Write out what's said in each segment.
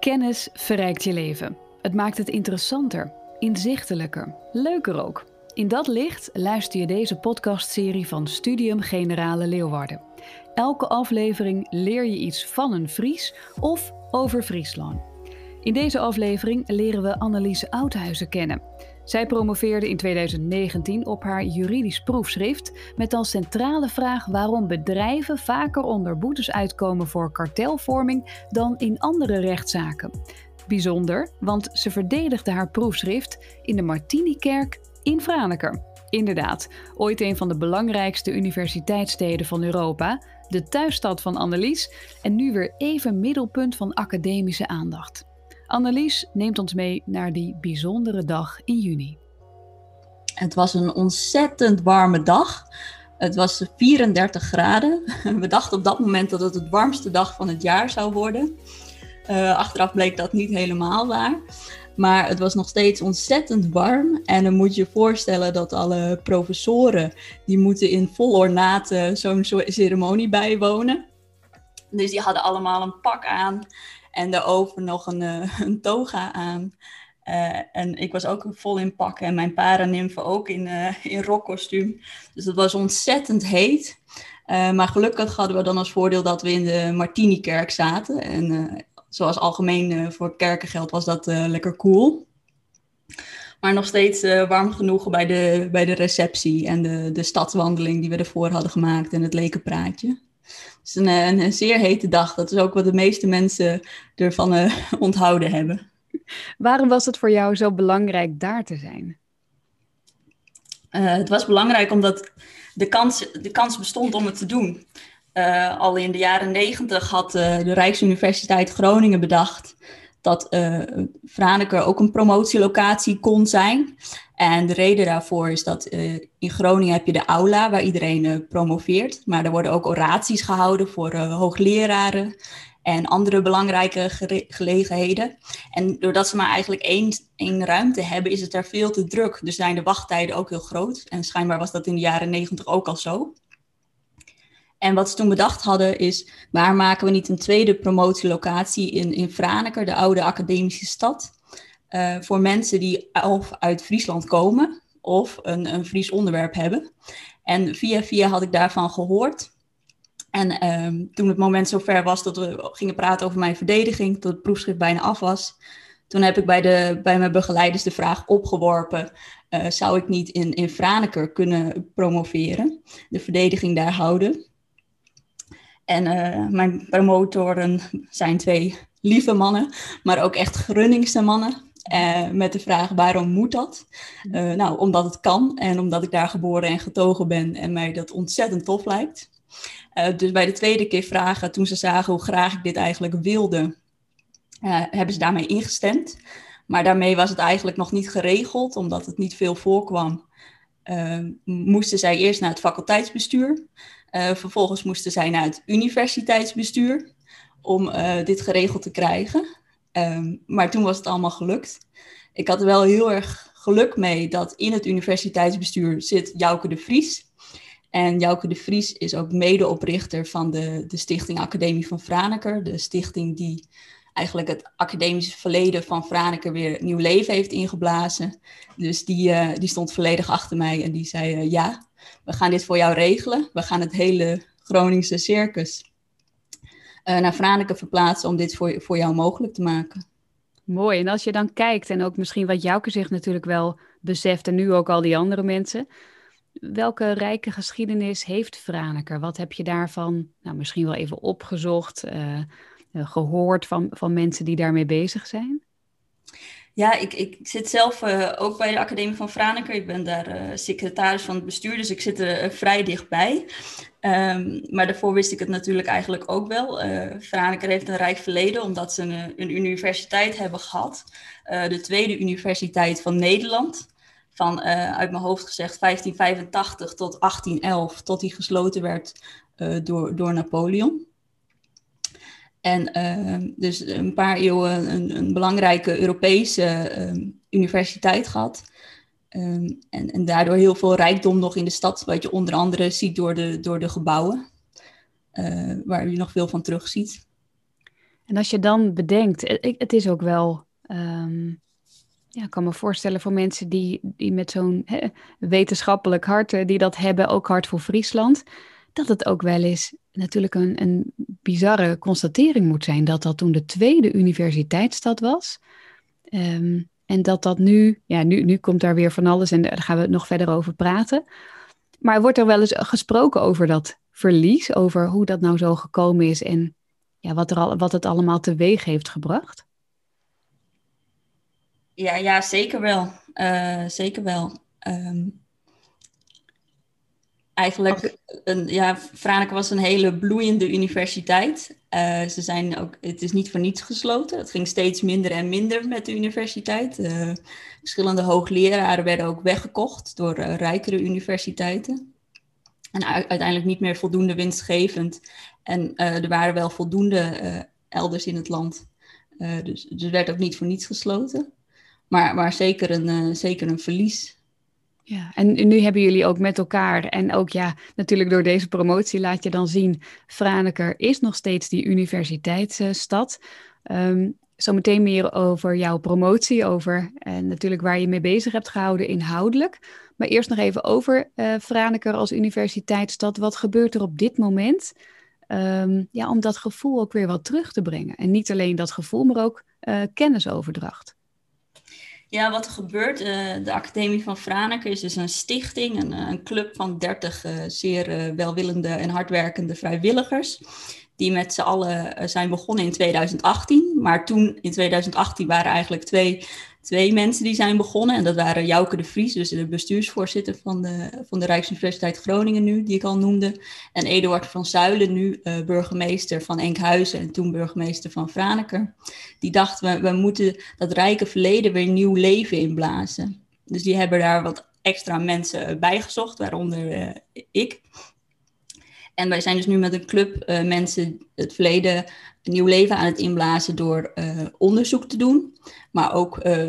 Kennis verrijkt je leven. Het maakt het interessanter, inzichtelijker, leuker ook. In dat licht luister je deze podcastserie van Studium Generale Leeuwarden. Elke aflevering leer je iets van een Fries of over Friesland. In deze aflevering leren we Annelies Oudhuizen kennen. Zij promoveerde in 2019 op haar juridisch proefschrift met als centrale vraag waarom bedrijven vaker onder boetes uitkomen voor kartelvorming dan in andere rechtszaken. Bijzonder, want ze verdedigde haar proefschrift in de Martinikerk in Franeker. Inderdaad, ooit een van de belangrijkste universiteitssteden van Europa, de thuisstad van Annelies en nu weer even middelpunt van academische aandacht. Annelies neemt ons mee naar die bijzondere dag in juni. Het was een ontzettend warme dag. Het was 34 graden. We dachten op dat moment dat het het warmste dag van het jaar zou worden. Uh, achteraf bleek dat niet helemaal waar. Maar het was nog steeds ontzettend warm. En dan moet je je voorstellen dat alle professoren... die moeten in vol ornaat zo'n ceremonie bijwonen. Dus die hadden allemaal een pak aan. En daarover nog een, uh, een toga aan. Uh, en ik was ook vol in pakken en mijn paranimfen ook in, uh, in rockkostuum. Dus het was ontzettend heet. maar gelukkig hadden we dan als voordeel dat we in de Martini-kerk zaten. En zoals algemeen voor kerken geldt, was dat lekker cool. Maar nog steeds warm genoeg bij de, bij de receptie en de, de stadswandeling die we ervoor hadden gemaakt en het lekenpraatje. Het is een, een, een, zeer hete dag. Dat is ook wat de meeste mensen ervan uh, onthouden hebben. Waarom was het voor jou zo belangrijk daar te zijn? Uh, het was belangrijk omdat de kans, de kans bestond om het te doen. Uh, al in de jaren negentig had de Rijksuniversiteit Groningen bedacht dat uh, ook een promotielocatie kon zijn. En de reden daarvoor is dat uh, in Groningen heb je de aula waar iedereen uh, promoveert. Maar er worden ook oraties gehouden voor hoogleraren en andere belangrijke gelegenheden. En doordat ze maar eigenlijk één, één ruimte hebben, is het daar veel te druk. Dus zijn de wachttijden ook heel groot. En schijnbaar was dat in de jaren negentig ook al zo. En wat ze toen bedacht hadden is, waar maken we niet een tweede promotielocatie in, in Franeker, de oude academische stad, uh, voor mensen die of uit Friesland komen of een, een Fries onderwerp hebben. En via via had ik daarvan gehoord. En um, toen het moment zover was dat we gingen praten over mijn verdediging, tot het proefschrift bijna af was, toen heb ik bij, de, bij mijn begeleiders de vraag opgeworpen: uh, zou ik niet in, in Franeker kunnen promoveren, de verdediging daar houden? En uh, mijn promotoren zijn twee lieve mannen, maar ook echt Grunningse mannen. Uh, met de vraag waarom moet dat? Uh, nou, omdat het kan en omdat ik daar geboren en getogen ben en mij dat ontzettend tof lijkt. dus bij de tweede keer vragen, toen ze zagen hoe graag ik dit eigenlijk wilde, hebben ze daarmee ingestemd. Maar daarmee was het eigenlijk nog niet geregeld, omdat het niet veel voorkwam. moesten zij eerst naar het faculteitsbestuur. Uh, vervolgens moesten zij naar het universiteitsbestuur om uh, dit geregeld te krijgen. Um, maar toen was het allemaal gelukt. Ik had er wel heel erg geluk mee dat in het universiteitsbestuur zit Jouke de Vries. En Jouke de Vries is ook medeoprichter van de, de Stichting Academie van Franeker. De stichting die eigenlijk het academische verleden van Franeker weer nieuw leven heeft ingeblazen. Dus die, uh, die stond volledig achter mij en die zei: uh, Ja, we gaan dit voor jou regelen. We gaan het hele Groningse circus uh, naar Franeker verplaatsen om dit voor, voor jou mogelijk te maken. Mooi. En als je dan kijkt en ook misschien wat Jouke zich natuurlijk wel beseft en nu ook al die andere mensen. Welke rijke geschiedenis heeft Franeker? Wat heb je daarvan nou, misschien wel even opgezocht, gehoord van, van mensen die daarmee bezig zijn? Ja, ik, ik zit zelf uh, ook bij de Academie van Franeker. Ik ben daar uh, secretaris van het bestuur, dus ik zit er vrij dichtbij. Um, maar daarvoor wist ik het natuurlijk eigenlijk ook wel. Franeker heeft een rijk verleden, omdat ze een, een universiteit hebben gehad. de tweede universiteit van Nederland. Van, uit mijn hoofd gezegd, 1585 tot 1811, tot die gesloten werd door, door Napoleon. En uh, dus een paar eeuwen een, een belangrijke Europese uh, universiteit gehad. Um, en, en, daardoor heel veel rijkdom nog in de stad, wat je onder andere ziet door de, door de gebouwen, uh, waar je nog veel van terugziet. En als je dan bedenkt, het is ook wel, ehm, ja, ik kan me voorstellen voor mensen die, die met zo'n wetenschappelijk hart, die dat hebben, ook hart voor Friesland, dat het ook wel eens natuurlijk een, een bizarre constatering moet zijn dat dat toen de tweede universiteitsstad was. Ehm, en dat dat nu, ja, nu, nu komt daar weer van alles en daar gaan we nog verder over praten. Maar wordt er wel eens gesproken over dat verlies, over hoe dat nou zo gekomen is en ja, wat, er al, wat het allemaal teweeg heeft gebracht? Ja, ja zeker wel. Uh, zeker wel. Um, eigenlijk, een, ja, Franeker was een hele bloeiende universiteit. Uh, ze zijn ook, het is niet voor niets gesloten. Het ging steeds minder en minder met de universiteit. Uh, verschillende hoogleraren werden ook weggekocht door uh, rijkere universiteiten. En uiteindelijk niet meer voldoende winstgevend. En er waren wel voldoende elders in het land. dus, dus het werd ook niet voor niets gesloten. Maar, maar zeker, een, zeker een verlies. Ja, en nu hebben jullie ook met elkaar en ook ja, natuurlijk door deze promotie laat je dan zien, Franeker is nog steeds die universiteitsstad. Um, zometeen meer over jouw promotie, over en natuurlijk waar je mee bezig hebt gehouden inhoudelijk. Maar eerst nog even over uh, Franeker als universiteitsstad. Wat gebeurt er op dit moment um, ja, om dat gevoel ook weer wat terug te brengen? En niet alleen dat gevoel, maar ook uh, kennisoverdracht. Ja, wat er gebeurt, uh, de Academie van Franeker is dus een stichting, een, een club van 30 uh, zeer welwillende en hardwerkende vrijwilligers. Die met z'n allen zijn begonnen in 2018. Maar toen, in 2018, waren eigenlijk twee twee mensen die zijn begonnen. En dat waren Jouke de Vries, dus de bestuursvoorzitter van de, van de Rijksuniversiteit Groningen nu, die ik al noemde. En Eduard van Zuilen, nu uh, burgemeester van Enkhuizen en toen burgemeester van Franeker. Die dachten, we, we moeten dat rijke verleden weer nieuw leven inblazen. Dus die hebben daar wat extra mensen bij gezocht, waaronder uh, ik. En wij zijn dus nu met een club uh, mensen het verleden nieuw leven aan het inblazen door uh, onderzoek te doen. Maar ook, uh,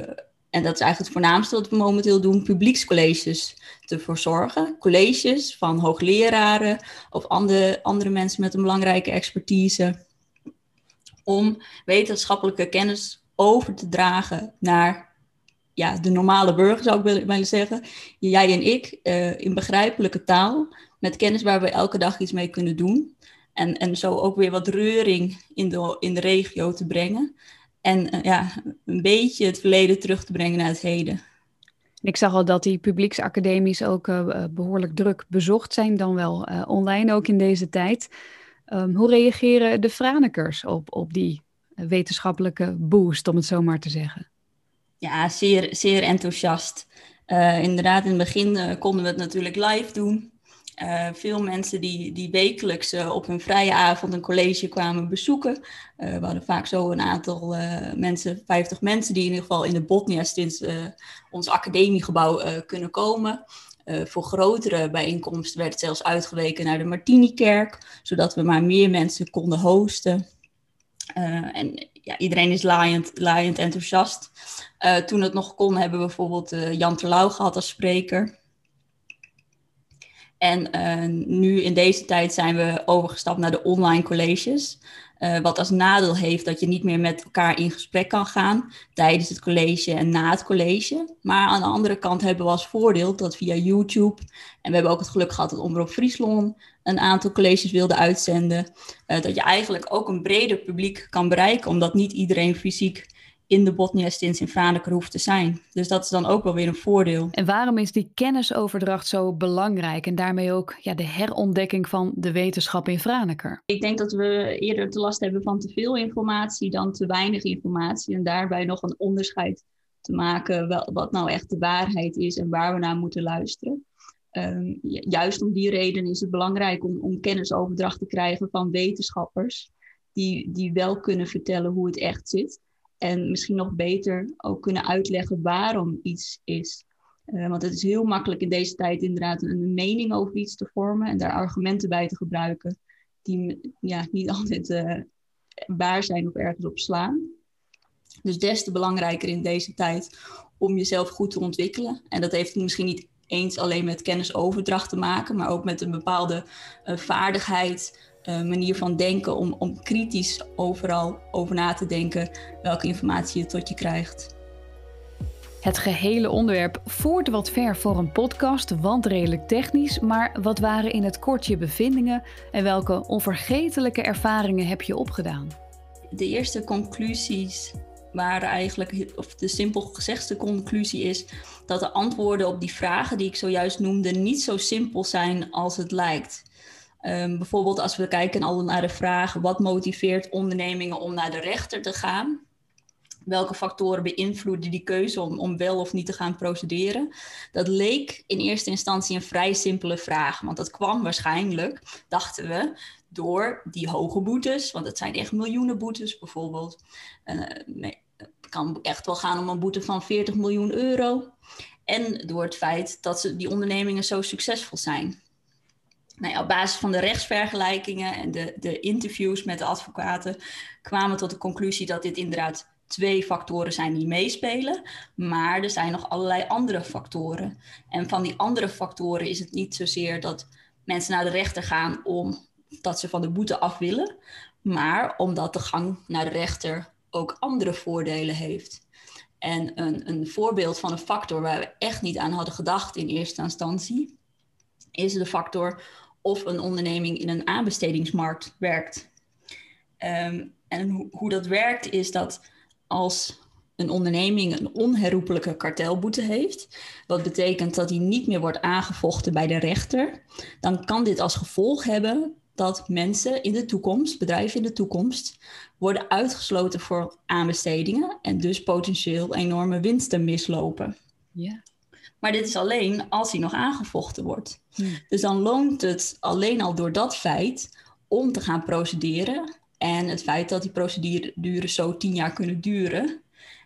en dat is eigenlijk het voornaamste wat we momenteel doen, publiekscolleges te verzorgen. Colleges van hoogleraren of andere, andere mensen met een belangrijke expertise. Om wetenschappelijke kennis over te dragen naar ja, de normale burger, zou ik willen zeggen. Jij en ik, uh, in begrijpelijke taal, met kennis waar we elke dag iets mee kunnen doen. En, en zo ook weer wat reuring in de, in de regio te brengen. En uh, ja, een beetje het verleden terug te brengen naar het heden. Ik zag al dat die publieksacademies ook uh, behoorlijk druk bezocht zijn, dan wel uh, online ook in deze tijd. Um, hoe reageren de Franekers op, op die wetenschappelijke boost, om het zo maar te zeggen? Ja, zeer, zeer enthousiast. inderdaad, in het begin konden we het natuurlijk live doen. Uh, veel mensen die, die wekelijks uh, op hun vrije avond een college kwamen bezoeken. Uh, we hadden vaak zo een aantal mensen, 50 mensen, die in ieder geval in de Botnia sinds ons academiegebouw kunnen komen. voor grotere bijeenkomsten werd het zelfs uitgeweken naar de Martini-kerk, zodat we maar meer mensen konden hosten. en ja, iedereen is laaiend, laaiend enthousiast. toen het nog kon, hebben we bijvoorbeeld Jan Terlouw gehad als spreker. En uh, nu in deze tijd zijn we overgestapt naar de online colleges. Uh, wat als nadeel heeft dat je niet meer met elkaar in gesprek kan gaan tijdens het college en na het college. Maar aan de andere kant hebben we als voordeel dat via YouTube, en we hebben ook het geluk gehad dat Omroep Friesland een aantal colleges wilde uitzenden, uh, dat je eigenlijk ook een breder publiek kan bereiken, omdat niet iedereen fysiek in de botnia-stins in Franeker hoeft te zijn. Dus dat is dan ook wel weer een voordeel. En waarom is die kennisoverdracht zo belangrijk en daarmee ook ja, de herontdekking van de wetenschap in Franeker? Ik denk dat we eerder te last hebben van te veel informatie dan te weinig informatie en daarbij nog een onderscheid te maken wel, wat nou echt de waarheid is en waar we naar moeten luisteren. Um, juist om die reden is het belangrijk om, om kennisoverdracht te krijgen van wetenschappers die, die wel kunnen vertellen hoe het echt zit. En misschien nog beter ook kunnen uitleggen waarom iets is. Uh, want het is heel makkelijk in deze tijd inderdaad een mening over iets te vormen en daar argumenten bij te gebruiken die ja, niet altijd uh, waar zijn of ergens op slaan. Dus des te belangrijker in deze tijd om jezelf goed te ontwikkelen. En dat heeft misschien niet eens alleen met kennisoverdracht te maken, maar ook met een bepaalde uh, vaardigheid manier van denken om, om kritisch overal over na te denken welke informatie je tot je krijgt. Het gehele onderwerp voert wat ver voor een podcast, want redelijk technisch. Maar wat waren in het kort je bevindingen en welke onvergetelijke ervaringen heb je opgedaan? De eerste conclusies waren eigenlijk, of de simpel gezegde conclusie is, dat de antwoorden op die vragen die ik zojuist noemde niet zo simpel zijn als het lijkt. Um, bijvoorbeeld als we kijken naar de vraag wat motiveert ondernemingen om naar de rechter te gaan. Welke factoren beïnvloeden die keuze om, om wel of niet te gaan procederen? Dat leek in eerste instantie een vrij simpele vraag, want dat kwam waarschijnlijk, dachten we, door die hoge boetes, want het zijn echt miljoenen boetes bijvoorbeeld. Uh, nee, het kan echt wel gaan om een boete van 40 miljoen euro. En door het feit dat ze, die ondernemingen zo succesvol zijn. Nou op basis van de rechtsvergelijkingen en de, de interviews met de advocaten kwamen we tot de conclusie dat dit inderdaad twee factoren zijn die meespelen, maar er zijn nog allerlei andere factoren. En van die andere factoren is het niet zozeer dat mensen naar de rechter gaan omdat ze van de boete af willen, maar omdat de gang naar de rechter ook andere voordelen heeft. En een, een voorbeeld van een factor waar we echt niet aan hadden gedacht in eerste instantie, is de factor of een onderneming in een aanbestedingsmarkt werkt. Ehm, en hoe, dat werkt is dat als een onderneming een onherroepelijke kartelboete heeft, wat betekent dat die niet meer wordt aangevochten bij de rechter, dan kan dit als gevolg hebben dat mensen in de toekomst, bedrijven in de toekomst, worden uitgesloten voor aanbestedingen en dus potentieel enorme winsten mislopen. Ja. Maar dit is alleen als hij nog aangevochten wordt. Hmm. Dus dan loont het alleen al door dat feit om te gaan procederen. En het feit dat die procedures zo tien jaar kunnen duren.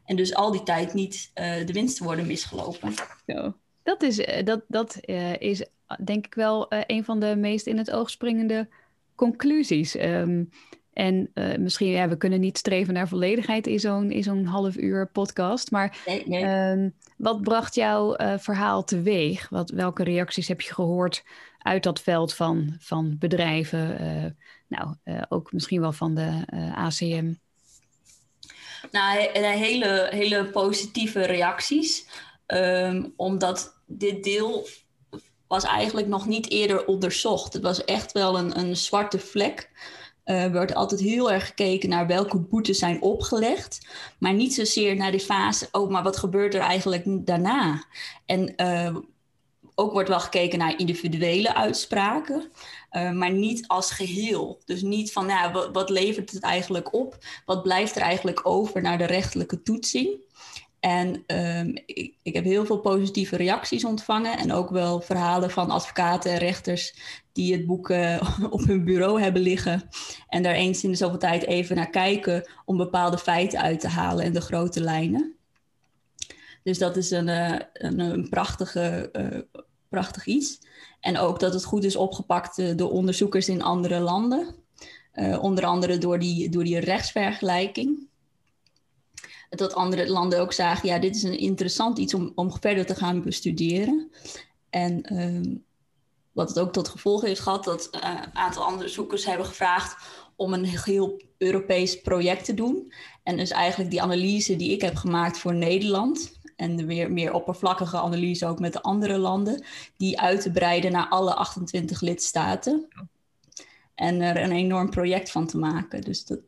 En dus al die tijd niet uh, de winsten worden misgelopen. Zo. Dat is, eh, dat, dat, uh, is denk ik wel een van de meest in het oog springende conclusies. Um, en uh, misschien, ja, we kunnen niet streven naar volledigheid in zo'n, in zo'n half uur podcast. Maar nee, nee. Uh, wat bracht jouw uh, verhaal teweeg? Wat, welke reacties heb je gehoord uit dat veld van, van bedrijven? Eh, nou, ook misschien wel van de ACM. Nou, hele, hele positieve reacties. Um, omdat dit deel was eigenlijk nog niet eerder onderzocht. Het was echt wel een, een zwarte vlek uh, wordt altijd heel erg gekeken naar welke boetes zijn opgelegd, maar niet zozeer naar de fase, oh, maar wat gebeurt er eigenlijk daarna? En uh, ook wordt wel gekeken naar individuele uitspraken, uh, maar niet als geheel. Dus niet van, nou, wat, wat levert het eigenlijk op? Wat blijft er eigenlijk over naar de rechtelijke toetsing? En um, ik, heb heel veel positieve reacties ontvangen en ook wel verhalen van advocaten en rechters die het boek op hun bureau hebben liggen en daar eens in de zoveel tijd even naar kijken om bepaalde feiten uit te halen en de grote lijnen. Dus dat is een, uh, een, een, prachtige, uh, prachtig iets. En ook dat het goed is opgepakt door onderzoekers in andere landen. onder andere door die, door die rechtsvergelijking dat andere landen ook zagen, ja, dit is een interessant iets om, om verder te gaan bestuderen. En um, wat het ook tot gevolg heeft gehad, dat een aantal andere zoekers hebben gevraagd om een heel Europees project te doen. En dus eigenlijk die analyse die ik heb gemaakt voor Nederland, en de weer meer oppervlakkige analyse ook met de andere landen, die uit te breiden naar alle 28 lidstaten. En er een enorm project van te maken. Dus dat,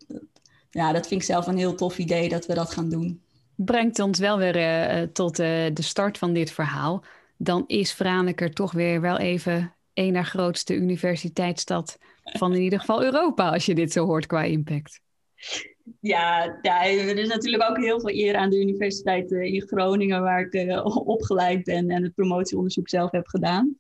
ja, dat vind ik zelf een heel tof idee dat we dat gaan doen. Brengt ons wel weer uh, tot uh, de start van dit verhaal. Dan is Franeker toch weer wel even een naar grootste universiteitsstad van in ieder geval Europa, als je dit zo hoort qua impact. Ja, ja, er is natuurlijk ook heel veel eer aan de Universiteit eh, in Groningen, waar ik uh, opgeleid ben en het promotieonderzoek zelf heb gedaan.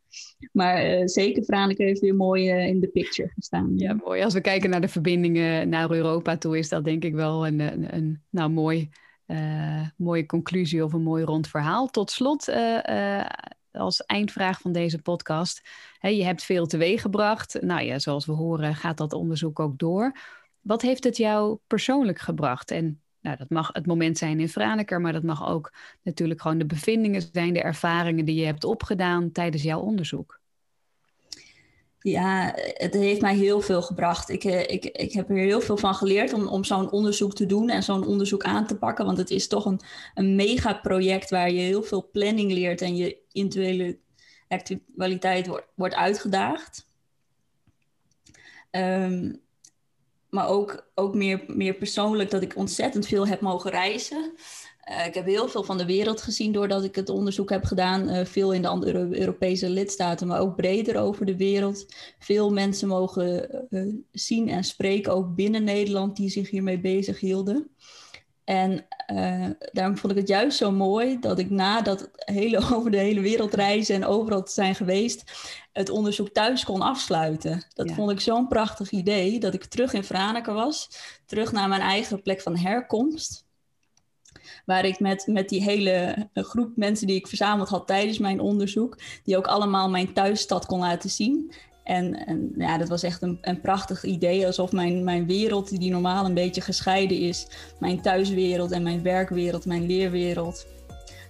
Maar uh, zeker Franeker heeft weer mooi in de picture gestaan. Ja, mooi. Als we kijken naar de verbindingen naar Europa toe, is dat denk ik wel een, een, een nou, mooi, mooie conclusie of een mooi rond verhaal. Tot slot, als eindvraag van deze podcast. je hebt veel teweeggebracht. Nou ja, zoals we horen gaat dat onderzoek ook door. Wat heeft het jou persoonlijk gebracht? En nou, dat mag het moment zijn in Franeker, maar dat mag ook natuurlijk gewoon de bevindingen zijn, de ervaringen die je hebt opgedaan tijdens jouw onderzoek. Ja, het heeft mij heel veel gebracht. Ik, eh, ik, ik heb er heel veel van geleerd om, om zo'n onderzoek te doen en zo'n onderzoek aan te pakken. Want het is toch een, een megaproject waar je heel veel planning leert en je individuele actualiteit wordt, wordt uitgedaagd. Um, maar ook, ook meer, meer persoonlijk dat ik ontzettend veel heb mogen reizen. Uh, ik heb heel veel van de wereld gezien doordat ik het onderzoek heb gedaan. Uh, veel in de andere Europese lidstaten, maar ook breder over de wereld. Veel mensen mogen uh, zien en spreken, ook binnen Nederland, die zich hiermee bezig hielden. En daarom vond ik het juist zo mooi dat ik na dat hele, over de hele wereld reizen en overal te zijn geweest, het onderzoek thuis kon afsluiten. Dat vond ik zo'n prachtig idee, dat ik terug in Franeker was, terug naar mijn eigen plek van herkomst. Waar ik met, met die hele groep mensen die ik verzameld had tijdens mijn onderzoek, die ook allemaal mijn thuisstad kon laten zien. En, en ja, dat was echt een, een prachtig idee, alsof mijn, mijn wereld, die normaal een beetje gescheiden is, mijn thuiswereld en mijn werkwereld, mijn leerwereld,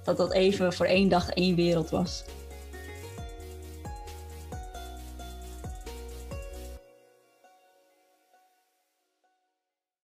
dat dat even voor één dag één wereld was.